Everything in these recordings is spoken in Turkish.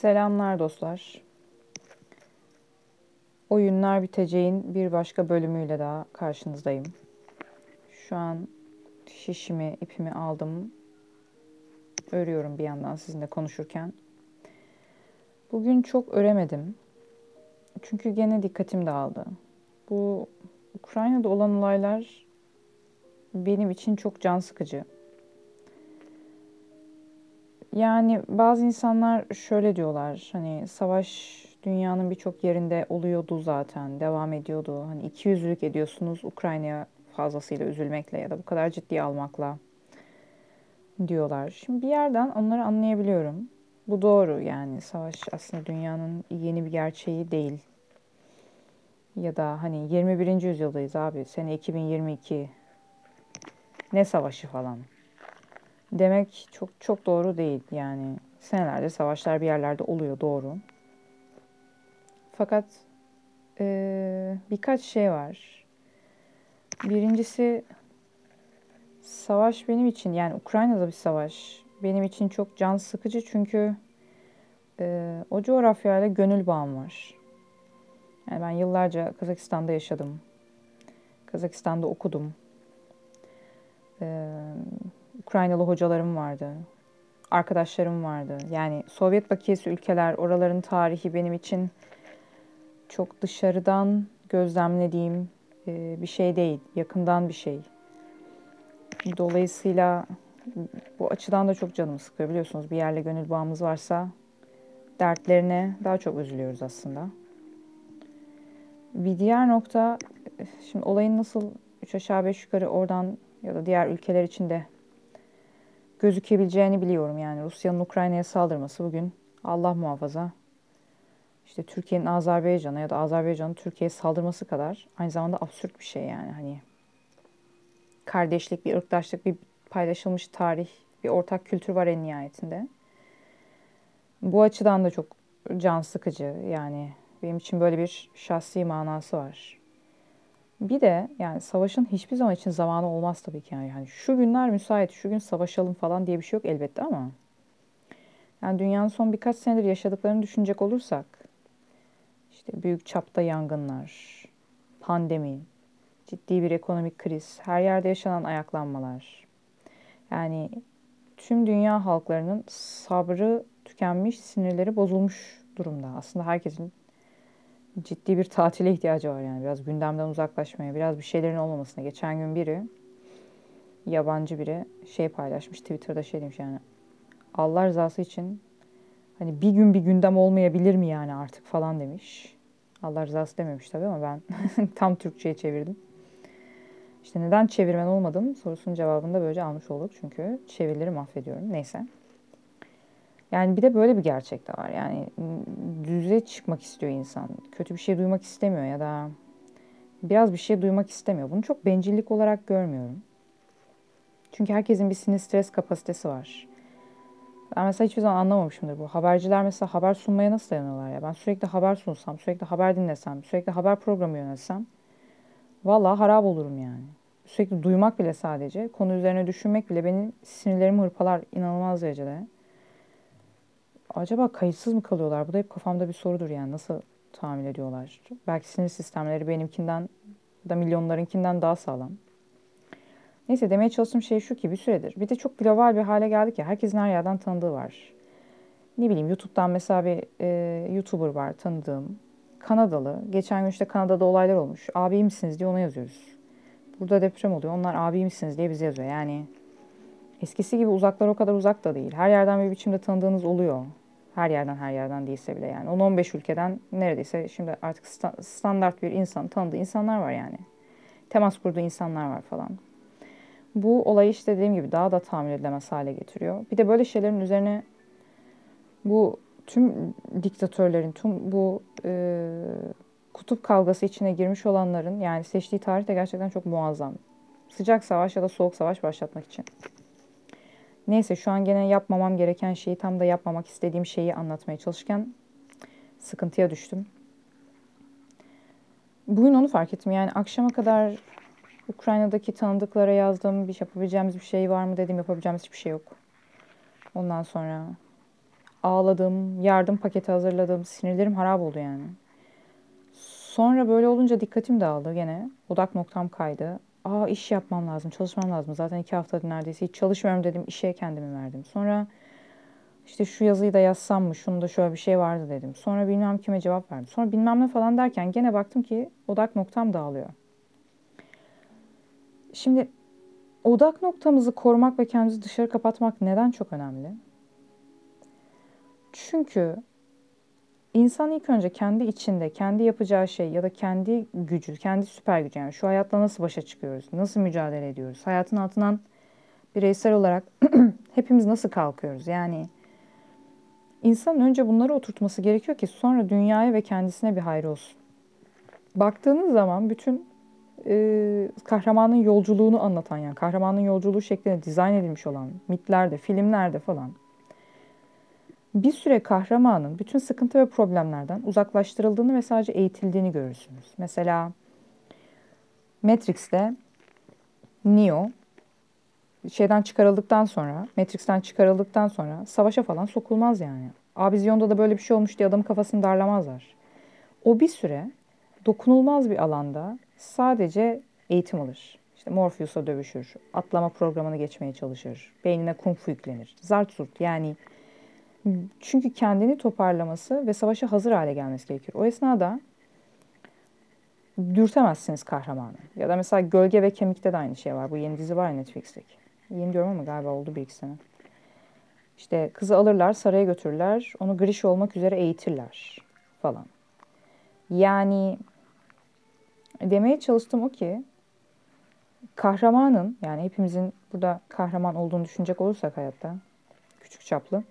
Selamlar dostlar. Oyunlar biteceğin bir başka bölümüyle daha karşınızdayım. Şu an şişimi, ipimi aldım. Örüyorum bir yandan sizinle konuşurken. Bugün çok öremedim. Çünkü gene dikkatim dağıldı. Bu Ukrayna'da olan olaylar benim için çok can sıkıcı. Yani bazı insanlar şöyle diyorlar. Hani savaş dünyanın birçok yerinde oluyordu zaten. Devam ediyordu. Hani iki yüzlülük ediyorsunuz Ukrayna'ya fazlasıyla üzülmekle ya da bu kadar ciddiye almakla diyorlar. Şimdi bir yerden onları anlayabiliyorum. Bu doğru yani savaş aslında dünyanın yeni bir gerçeği değil. Ya da hani 21. yüzyıldayız abi. Sene 2022. Ne savaşı falan demek çok çok doğru değil. Yani senelerde savaşlar bir yerlerde oluyor doğru. Fakat e, birkaç şey var. Birincisi savaş benim için yani Ukrayna'da bir savaş benim için çok can sıkıcı çünkü e, o coğrafyayla gönül bağım var. Yani ben yıllarca Kazakistan'da yaşadım. Kazakistan'da okudum. Ee, Ukraynalı hocalarım vardı. Arkadaşlarım vardı. Yani Sovyet bakiyesi ülkeler, oraların tarihi benim için çok dışarıdan gözlemlediğim e, bir şey değil. Yakından bir şey. Dolayısıyla bu açıdan da çok canımı sıkıyor biliyorsunuz. Bir yerle gönül bağımız varsa dertlerine daha çok üzülüyoruz aslında. Bir diğer nokta, şimdi olayın nasıl üç aşağı beş yukarı oradan ya da diğer ülkeler için de gözükebileceğini biliyorum. Yani Rusya'nın Ukrayna'ya saldırması bugün Allah muhafaza işte Türkiye'nin Azerbaycan'a ya da Azerbaycan'ın Türkiye'ye saldırması kadar aynı zamanda absürt bir şey yani hani kardeşlik, bir ırktaşlık, bir paylaşılmış tarih, bir ortak kültür var en nihayetinde. Bu açıdan da çok can sıkıcı yani benim için böyle bir şahsi manası var. Bir de yani savaşın hiçbir zaman için zamanı olmaz tabii ki. Yani, yani şu günler müsait, şu gün savaşalım falan diye bir şey yok elbette ama yani dünyanın son birkaç senedir yaşadıklarını düşünecek olursak işte büyük çapta yangınlar, pandemi, ciddi bir ekonomik kriz, her yerde yaşanan ayaklanmalar. Yani tüm dünya halklarının sabrı tükenmiş, sinirleri bozulmuş durumda. Aslında herkesin ciddi bir tatile ihtiyacı var yani. Biraz gündemden uzaklaşmaya, biraz bir şeylerin olmamasına. Geçen gün biri, yabancı biri şey paylaşmış Twitter'da şey demiş yani. Allah rızası için hani bir gün bir gündem olmayabilir mi yani artık falan demiş. Allah rızası dememiş tabii ama ben tam Türkçe'ye çevirdim. İşte neden çevirmen olmadım sorusunun cevabını da böylece almış olduk. Çünkü çevirileri mahvediyorum. Neyse. Yani bir de böyle bir gerçek de var. Yani düze çıkmak istiyor insan. Kötü bir şey duymak istemiyor ya da biraz bir şey duymak istemiyor. Bunu çok bencillik olarak görmüyorum. Çünkü herkesin bir sinir stres kapasitesi var. Ben mesela hiçbir zaman anlamamışımdır bu. Haberciler mesela haber sunmaya nasıl dayanıyorlar ya? Ben sürekli haber sunsam, sürekli haber dinlesem, sürekli haber programı yönetsem vallahi harap olurum yani. Sürekli duymak bile sadece, konu üzerine düşünmek bile benim sinirlerimi hırpalar inanılmaz derecede acaba kayıtsız mı kalıyorlar? Bu da hep kafamda bir sorudur yani nasıl tahammül ediyorlar? Belki sinir sistemleri benimkinden da milyonlarınkinden daha sağlam. Neyse demeye çalıştığım şey şu ki bir süredir. Bir de çok global bir hale geldik ya. Herkesin her yerden tanıdığı var. Ne bileyim YouTube'dan mesela bir e, YouTuber var tanıdığım. Kanadalı. Geçen gün işte Kanada'da olaylar olmuş. Abi misiniz diye ona yazıyoruz. Burada deprem oluyor. Onlar abi misiniz diye bize yazıyor. Yani eskisi gibi uzaklar o kadar uzak da değil. Her yerden bir biçimde tanıdığınız oluyor. Her yerden her yerden değilse bile yani. 10-15 ülkeden neredeyse şimdi artık standart bir insan, tanıdığı insanlar var yani. Temas kurduğu insanlar var falan. Bu olayı işte dediğim gibi daha da tahammül edilemez hale getiriyor. Bir de böyle şeylerin üzerine bu tüm diktatörlerin, tüm bu e, kutup kavgası içine girmiş olanların yani seçtiği tarih de gerçekten çok muazzam. Sıcak savaş ya da soğuk savaş başlatmak için. Neyse şu an gene yapmamam gereken şeyi tam da yapmamak istediğim şeyi anlatmaya çalışırken sıkıntıya düştüm. Bugün onu fark ettim. Yani akşama kadar Ukrayna'daki tanıdıklara yazdım. Bir yapabileceğimiz bir şey var mı dedim. Yapabileceğimiz hiçbir şey yok. Ondan sonra ağladım, yardım paketi hazırladım. Sinirlerim harap oldu yani. Sonra böyle olunca dikkatim dağıldı gene. Odak noktam kaydı. Aa iş yapmam lazım, çalışmam lazım. Zaten iki haftadır neredeyse hiç çalışmıyorum dedim. İşe kendimi verdim. Sonra işte şu yazıyı da yazsam mı, şunu da şöyle bir şey vardı dedim. Sonra bilmem kime cevap verdim. Sonra bilmem ne falan derken gene baktım ki odak noktam dağılıyor. Şimdi odak noktamızı korumak ve kendimizi dışarı kapatmak neden çok önemli? Çünkü insan ilk önce kendi içinde, kendi yapacağı şey ya da kendi gücü, kendi süper gücü yani şu hayatla nasıl başa çıkıyoruz, nasıl mücadele ediyoruz, hayatın altından bireysel olarak hepimiz nasıl kalkıyoruz? Yani insan önce bunları oturtması gerekiyor ki sonra dünyaya ve kendisine bir hayır olsun. Baktığınız zaman bütün e, kahramanın yolculuğunu anlatan yani kahramanın yolculuğu şeklinde dizayn edilmiş olan mitlerde, filmlerde falan bir süre kahramanın bütün sıkıntı ve problemlerden uzaklaştırıldığını ve sadece eğitildiğini görürsünüz. Mesela Matrix'te Neo şeyden çıkarıldıktan sonra, Matrix'ten çıkarıldıktan sonra savaşa falan sokulmaz yani. Abi Zion'da da böyle bir şey olmuş diye adamın kafasını darlamazlar. O bir süre dokunulmaz bir alanda sadece eğitim alır. İşte Morpheus'a dövüşür, atlama programını geçmeye çalışır, beynine kung fu yüklenir. Zart zurt yani çünkü kendini toparlaması ve savaşa hazır hale gelmesi gerekir. O esnada dürtemezsiniz kahramanı. Ya da mesela Gölge ve Kemik'te de aynı şey var. Bu yeni dizi var ya Netflix'teki. Yeni diyorum ama galiba oldu bir iki sene. İşte kızı alırlar, saraya götürürler. Onu griş olmak üzere eğitirler falan. Yani demeye çalıştım o ki kahramanın yani hepimizin burada kahraman olduğunu düşünecek olursak hayatta küçük çaplı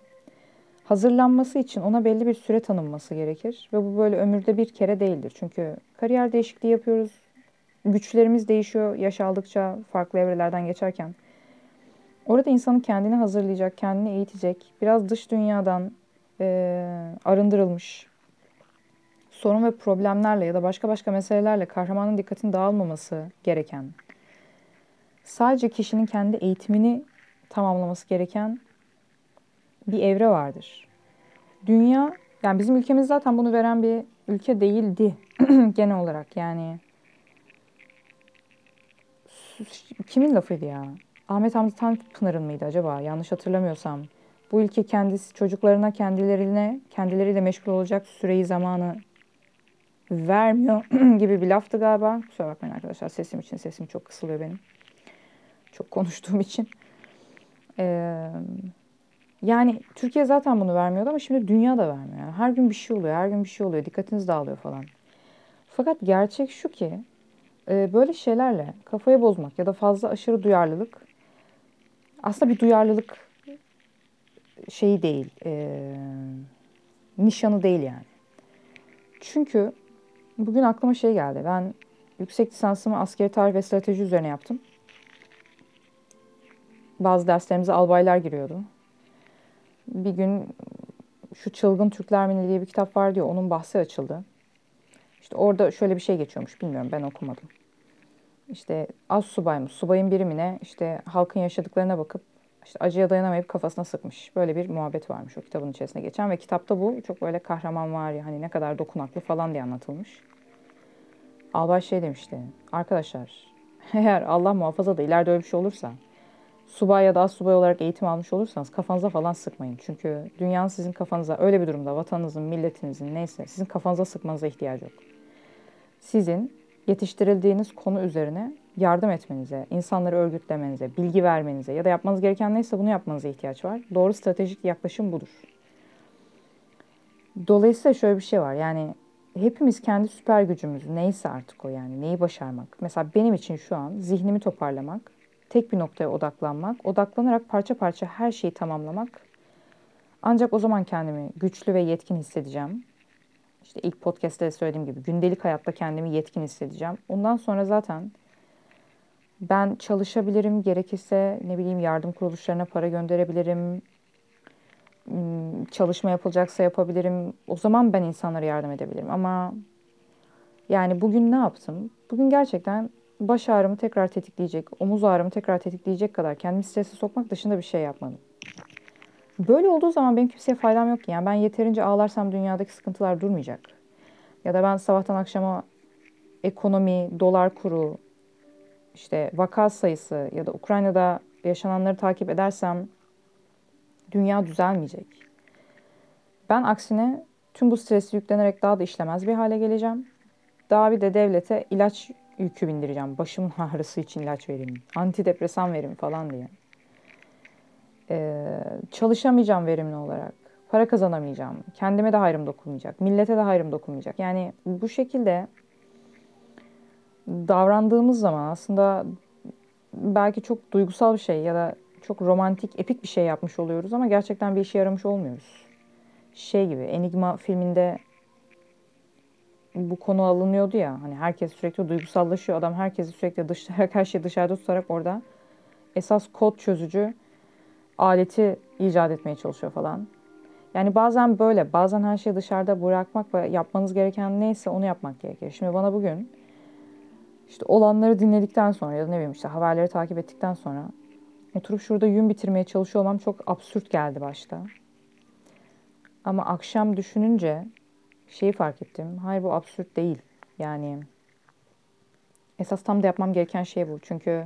hazırlanması için ona belli bir süre tanınması gerekir ve bu böyle ömürde bir kere değildir. Çünkü kariyer değişikliği yapıyoruz. Güçlerimiz değişiyor yaş aldıkça farklı evrelerden geçerken. Orada insanın kendini hazırlayacak, kendini eğitecek, biraz dış dünyadan e, arındırılmış sorun ve problemlerle ya da başka başka meselelerle kahramanın dikkatini dağılmaması gereken, sadece kişinin kendi eğitimini tamamlaması gereken bir evre vardır. Dünya, yani bizim ülkemiz zaten bunu veren bir ülke değildi genel olarak yani. Kimin lafıydı ya? Ahmet Hamdi Tanpınar'ın mıydı acaba? Yanlış hatırlamıyorsam. Bu ülke kendisi çocuklarına kendilerine kendileriyle meşgul olacak süreyi zamanı vermiyor gibi bir laftı galiba. Kusura bakmayın arkadaşlar sesim için sesim çok kısılıyor benim. Çok konuştuğum için. Ee, yani Türkiye zaten bunu vermiyordu ama şimdi dünya da vermiyor. Yani her gün bir şey oluyor, her gün bir şey oluyor. Dikkatiniz dağılıyor falan. Fakat gerçek şu ki e, böyle şeylerle kafayı bozmak ya da fazla aşırı duyarlılık aslında bir duyarlılık şeyi değil, e, nişanı değil yani. Çünkü bugün aklıma şey geldi. Ben yüksek lisansımı askeri tarih ve strateji üzerine yaptım. Bazı derslerimize albaylar giriyordu bir gün şu Çılgın Türkler mi diye bir kitap var diyor. Onun bahsi açıldı. İşte orada şöyle bir şey geçiyormuş. Bilmiyorum ben okumadım. İşte az subay mı? Subayın birimine işte halkın yaşadıklarına bakıp işte acıya dayanamayıp kafasına sıkmış. Böyle bir muhabbet varmış o kitabın içerisinde geçen ve kitapta bu çok böyle kahraman var ya hani ne kadar dokunaklı falan diye anlatılmış. Albay şey demişti. Arkadaşlar eğer Allah muhafaza da ileride öyle bir şey olursa subay ya da az subay olarak eğitim almış olursanız kafanıza falan sıkmayın. Çünkü dünyanın sizin kafanıza öyle bir durumda vatanınızın, milletinizin neyse sizin kafanıza sıkmanıza ihtiyacı yok. Sizin yetiştirildiğiniz konu üzerine yardım etmenize, insanları örgütlemenize, bilgi vermenize ya da yapmanız gereken neyse bunu yapmanıza ihtiyaç var. Doğru stratejik yaklaşım budur. Dolayısıyla şöyle bir şey var. Yani hepimiz kendi süper gücümüzü neyse artık o yani neyi başarmak. Mesela benim için şu an zihnimi toparlamak tek bir noktaya odaklanmak, odaklanarak parça parça her şeyi tamamlamak. Ancak o zaman kendimi güçlü ve yetkin hissedeceğim. İşte ilk podcast'te de söylediğim gibi gündelik hayatta kendimi yetkin hissedeceğim. Ondan sonra zaten ben çalışabilirim, gerekirse ne bileyim yardım kuruluşlarına para gönderebilirim. Hmm, çalışma yapılacaksa yapabilirim. O zaman ben insanlara yardım edebilirim. Ama yani bugün ne yaptım? Bugün gerçekten baş ağrımı tekrar tetikleyecek, omuz ağrımı tekrar tetikleyecek kadar kendimi strese sokmak dışında bir şey yapmadım. Böyle olduğu zaman benim kimseye faydam yok ki. Yani ben yeterince ağlarsam dünyadaki sıkıntılar durmayacak. Ya da ben sabahtan akşama ekonomi, dolar kuru, işte vaka sayısı ya da Ukrayna'da yaşananları takip edersem dünya düzelmeyecek. Ben aksine tüm bu stresi yüklenerek daha da işlemez bir hale geleceğim. Daha bir de devlete ilaç yükü bindireceğim. Başımın ağrısı için ilaç vereyim. Antidepresan verim falan diye. Ee, çalışamayacağım verimli olarak. Para kazanamayacağım. Kendime de hayrım dokunmayacak. Millete de hayrım dokunmayacak. Yani bu şekilde davrandığımız zaman aslında belki çok duygusal bir şey ya da çok romantik, epik bir şey yapmış oluyoruz ama gerçekten bir işe yaramış olmuyoruz. Şey gibi Enigma filminde bu konu alınıyordu ya hani herkes sürekli duygusallaşıyor adam herkesi sürekli dışlayarak her şeyi dışarıda tutarak orada esas kod çözücü aleti icat etmeye çalışıyor falan. Yani bazen böyle bazen her şeyi dışarıda bırakmak ve yapmanız gereken neyse onu yapmak gerekir. Şimdi bana bugün işte olanları dinledikten sonra ya da ne bileyim işte haberleri takip ettikten sonra oturup şurada yün bitirmeye çalışıyor olmam çok absürt geldi başta. Ama akşam düşününce şeyi fark ettim. Hayır bu absürt değil. Yani esas tam da yapmam gereken şey bu. Çünkü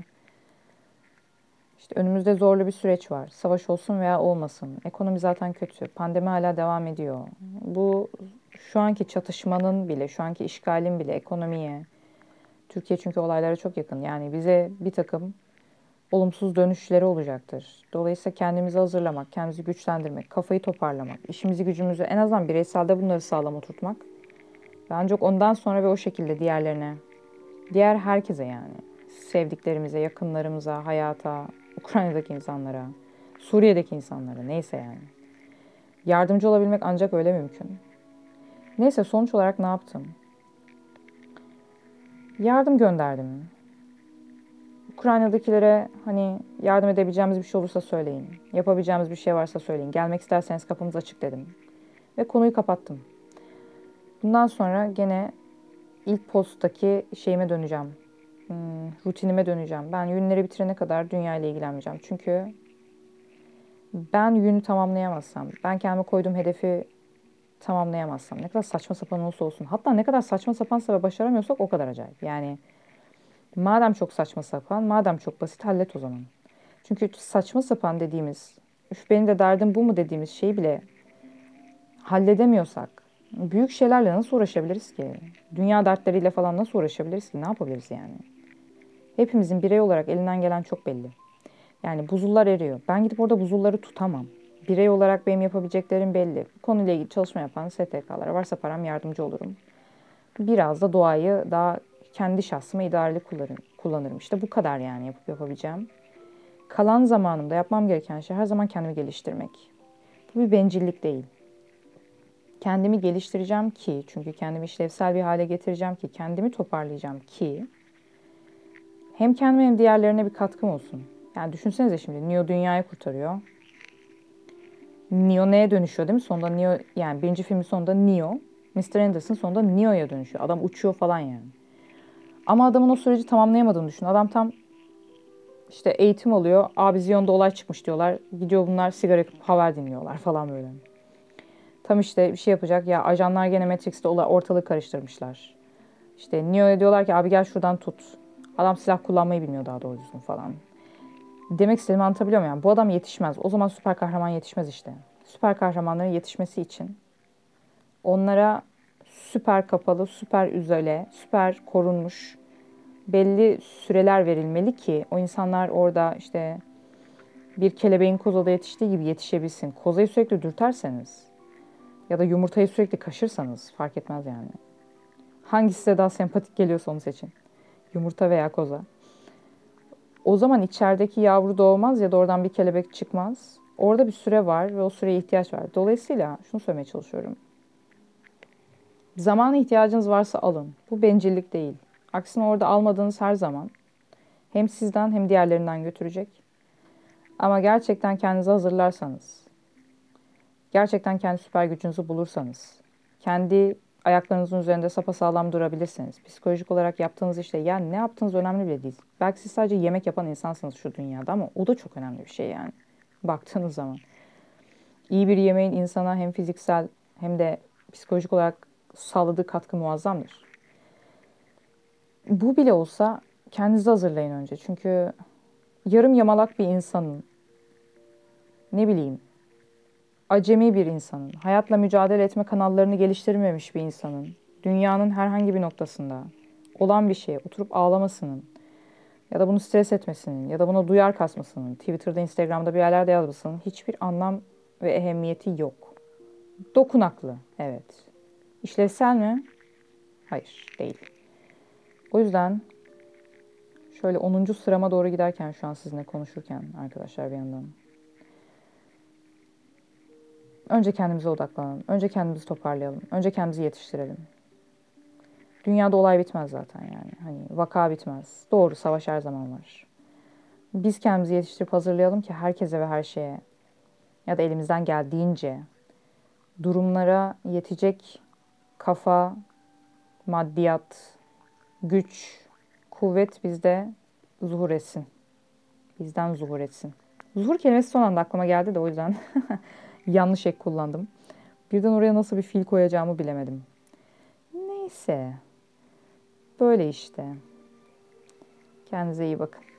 işte önümüzde zorlu bir süreç var. Savaş olsun veya olmasın. Ekonomi zaten kötü. Pandemi hala devam ediyor. Bu şu anki çatışmanın bile, şu anki işgalin bile ekonomiye, Türkiye çünkü olaylara çok yakın. Yani bize bir takım olumsuz dönüşleri olacaktır. Dolayısıyla kendimizi hazırlamak, kendimizi güçlendirmek, kafayı toparlamak, işimizi gücümüzü en azından bireyselde bunları sağlam oturtmak. Ve ancak ondan sonra ve o şekilde diğerlerine, diğer herkese yani, sevdiklerimize, yakınlarımıza, hayata, Ukrayna'daki insanlara, Suriye'deki insanlara neyse yani. Yardımcı olabilmek ancak öyle mümkün. Neyse sonuç olarak ne yaptım? Yardım gönderdim. Ukrayna'dakilere hani yardım edebileceğimiz bir şey olursa söyleyin. Yapabileceğimiz bir şey varsa söyleyin. Gelmek isterseniz kapımız açık dedim. Ve konuyu kapattım. Bundan sonra gene ilk posttaki şeyime döneceğim. Hmm, rutinime döneceğim. Ben yünleri bitirene kadar dünya ile ilgilenmeyeceğim. Çünkü ben yünü tamamlayamazsam, ben kendime koyduğum hedefi tamamlayamazsam, ne kadar saçma sapan olursa olsun, hatta ne kadar saçma sapansa ve başaramıyorsak o kadar acayip. Yani Madem çok saçma sapan, madem çok basit hallet o zaman. Çünkü saçma sapan dediğimiz, üf benim de derdim bu mu dediğimiz şeyi bile halledemiyorsak büyük şeylerle nasıl uğraşabiliriz ki? Dünya dertleriyle falan nasıl uğraşabiliriz ki? Ne yapabiliriz yani? Hepimizin birey olarak elinden gelen çok belli. Yani buzullar eriyor. Ben gidip orada buzulları tutamam. Birey olarak benim yapabileceklerim belli. Konuyla ilgili çalışma yapan STK'lara varsa param yardımcı olurum. Biraz da doğayı daha kendi şahsıma idareli kullanırım, kullanırım. İşte bu kadar yani yapıp yapabileceğim. Kalan zamanımda yapmam gereken şey her zaman kendimi geliştirmek. Bu bir bencillik değil. Kendimi geliştireceğim ki, çünkü kendimi işlevsel bir hale getireceğim ki, kendimi toparlayacağım ki hem kendime hem diğerlerine bir katkım olsun. Yani düşünsenize şimdi Neo dünyayı kurtarıyor. Neo neye dönüşüyor değil mi? Sonunda Neo yani birinci filmin sonunda Neo, Mr. Anderson sonunda Neo'ya dönüşüyor. Adam uçuyor falan yani. Ama adamın o süreci tamamlayamadığını düşün. Adam tam işte eğitim alıyor. Abi Ziyon'da olay çıkmış diyorlar. Gidiyor bunlar sigara yakıp haber dinliyorlar falan böyle. Tam işte bir şey yapacak. Ya ajanlar gene Matrix'te ortalığı karıştırmışlar. İşte Neo'ya diyorlar ki abi gel şuradan tut. Adam silah kullanmayı bilmiyor daha doğrusu falan. Demek istediğimi anlatabiliyor muyum? Yani bu adam yetişmez. O zaman süper kahraman yetişmez işte. Süper kahramanların yetişmesi için onlara süper kapalı, süper üzele, süper korunmuş belli süreler verilmeli ki o insanlar orada işte bir kelebeğin kozada yetiştiği gibi yetişebilsin. Kozayı sürekli dürterseniz ya da yumurtayı sürekli kaşırsanız fark etmez yani. Hangisi size daha sempatik geliyorsa onu seçin. Yumurta veya koza. O zaman içerideki yavru doğmaz ya da oradan bir kelebek çıkmaz. Orada bir süre var ve o süreye ihtiyaç var. Dolayısıyla şunu söylemeye çalışıyorum. Zamana ihtiyacınız varsa alın. Bu bencillik değil. Aksine orada almadığınız her zaman hem sizden hem diğerlerinden götürecek. Ama gerçekten kendinizi hazırlarsanız, gerçekten kendi süper gücünüzü bulursanız, kendi ayaklarınızın üzerinde sapasağlam durabilirsiniz. Psikolojik olarak yaptığınız işte yani ne yaptığınız önemli bile değil. Belki siz sadece yemek yapan insansınız şu dünyada ama o da çok önemli bir şey yani. Baktığınız zaman. iyi bir yemeğin insana hem fiziksel hem de psikolojik olarak sağladığı katkı muazzamdır. Bu bile olsa kendinizi hazırlayın önce. Çünkü yarım yamalak bir insanın, ne bileyim, acemi bir insanın, hayatla mücadele etme kanallarını geliştirmemiş bir insanın, dünyanın herhangi bir noktasında olan bir şeye oturup ağlamasının ya da bunu stres etmesinin ya da buna duyar kasmasının, Twitter'da, Instagram'da bir yerlerde yazmasının hiçbir anlam ve ehemmiyeti yok. Dokunaklı, evet. İşlevsel mi? Hayır, değil. O yüzden şöyle 10. sırama doğru giderken şu an sizinle konuşurken arkadaşlar bir yandan. Önce kendimize odaklanalım. Önce kendimizi toparlayalım. Önce kendimizi yetiştirelim. Dünyada olay bitmez zaten yani. Hani vaka bitmez. Doğru savaş her zaman var. Biz kendimizi yetiştirip hazırlayalım ki herkese ve her şeye ya da elimizden geldiğince durumlara yetecek kafa, maddiyat, güç, kuvvet bizde zuhur etsin. Bizden zuhur etsin. Zuhur kelimesi son anda aklıma geldi de o yüzden yanlış ek kullandım. Birden oraya nasıl bir fil koyacağımı bilemedim. Neyse. Böyle işte. Kendinize iyi bakın.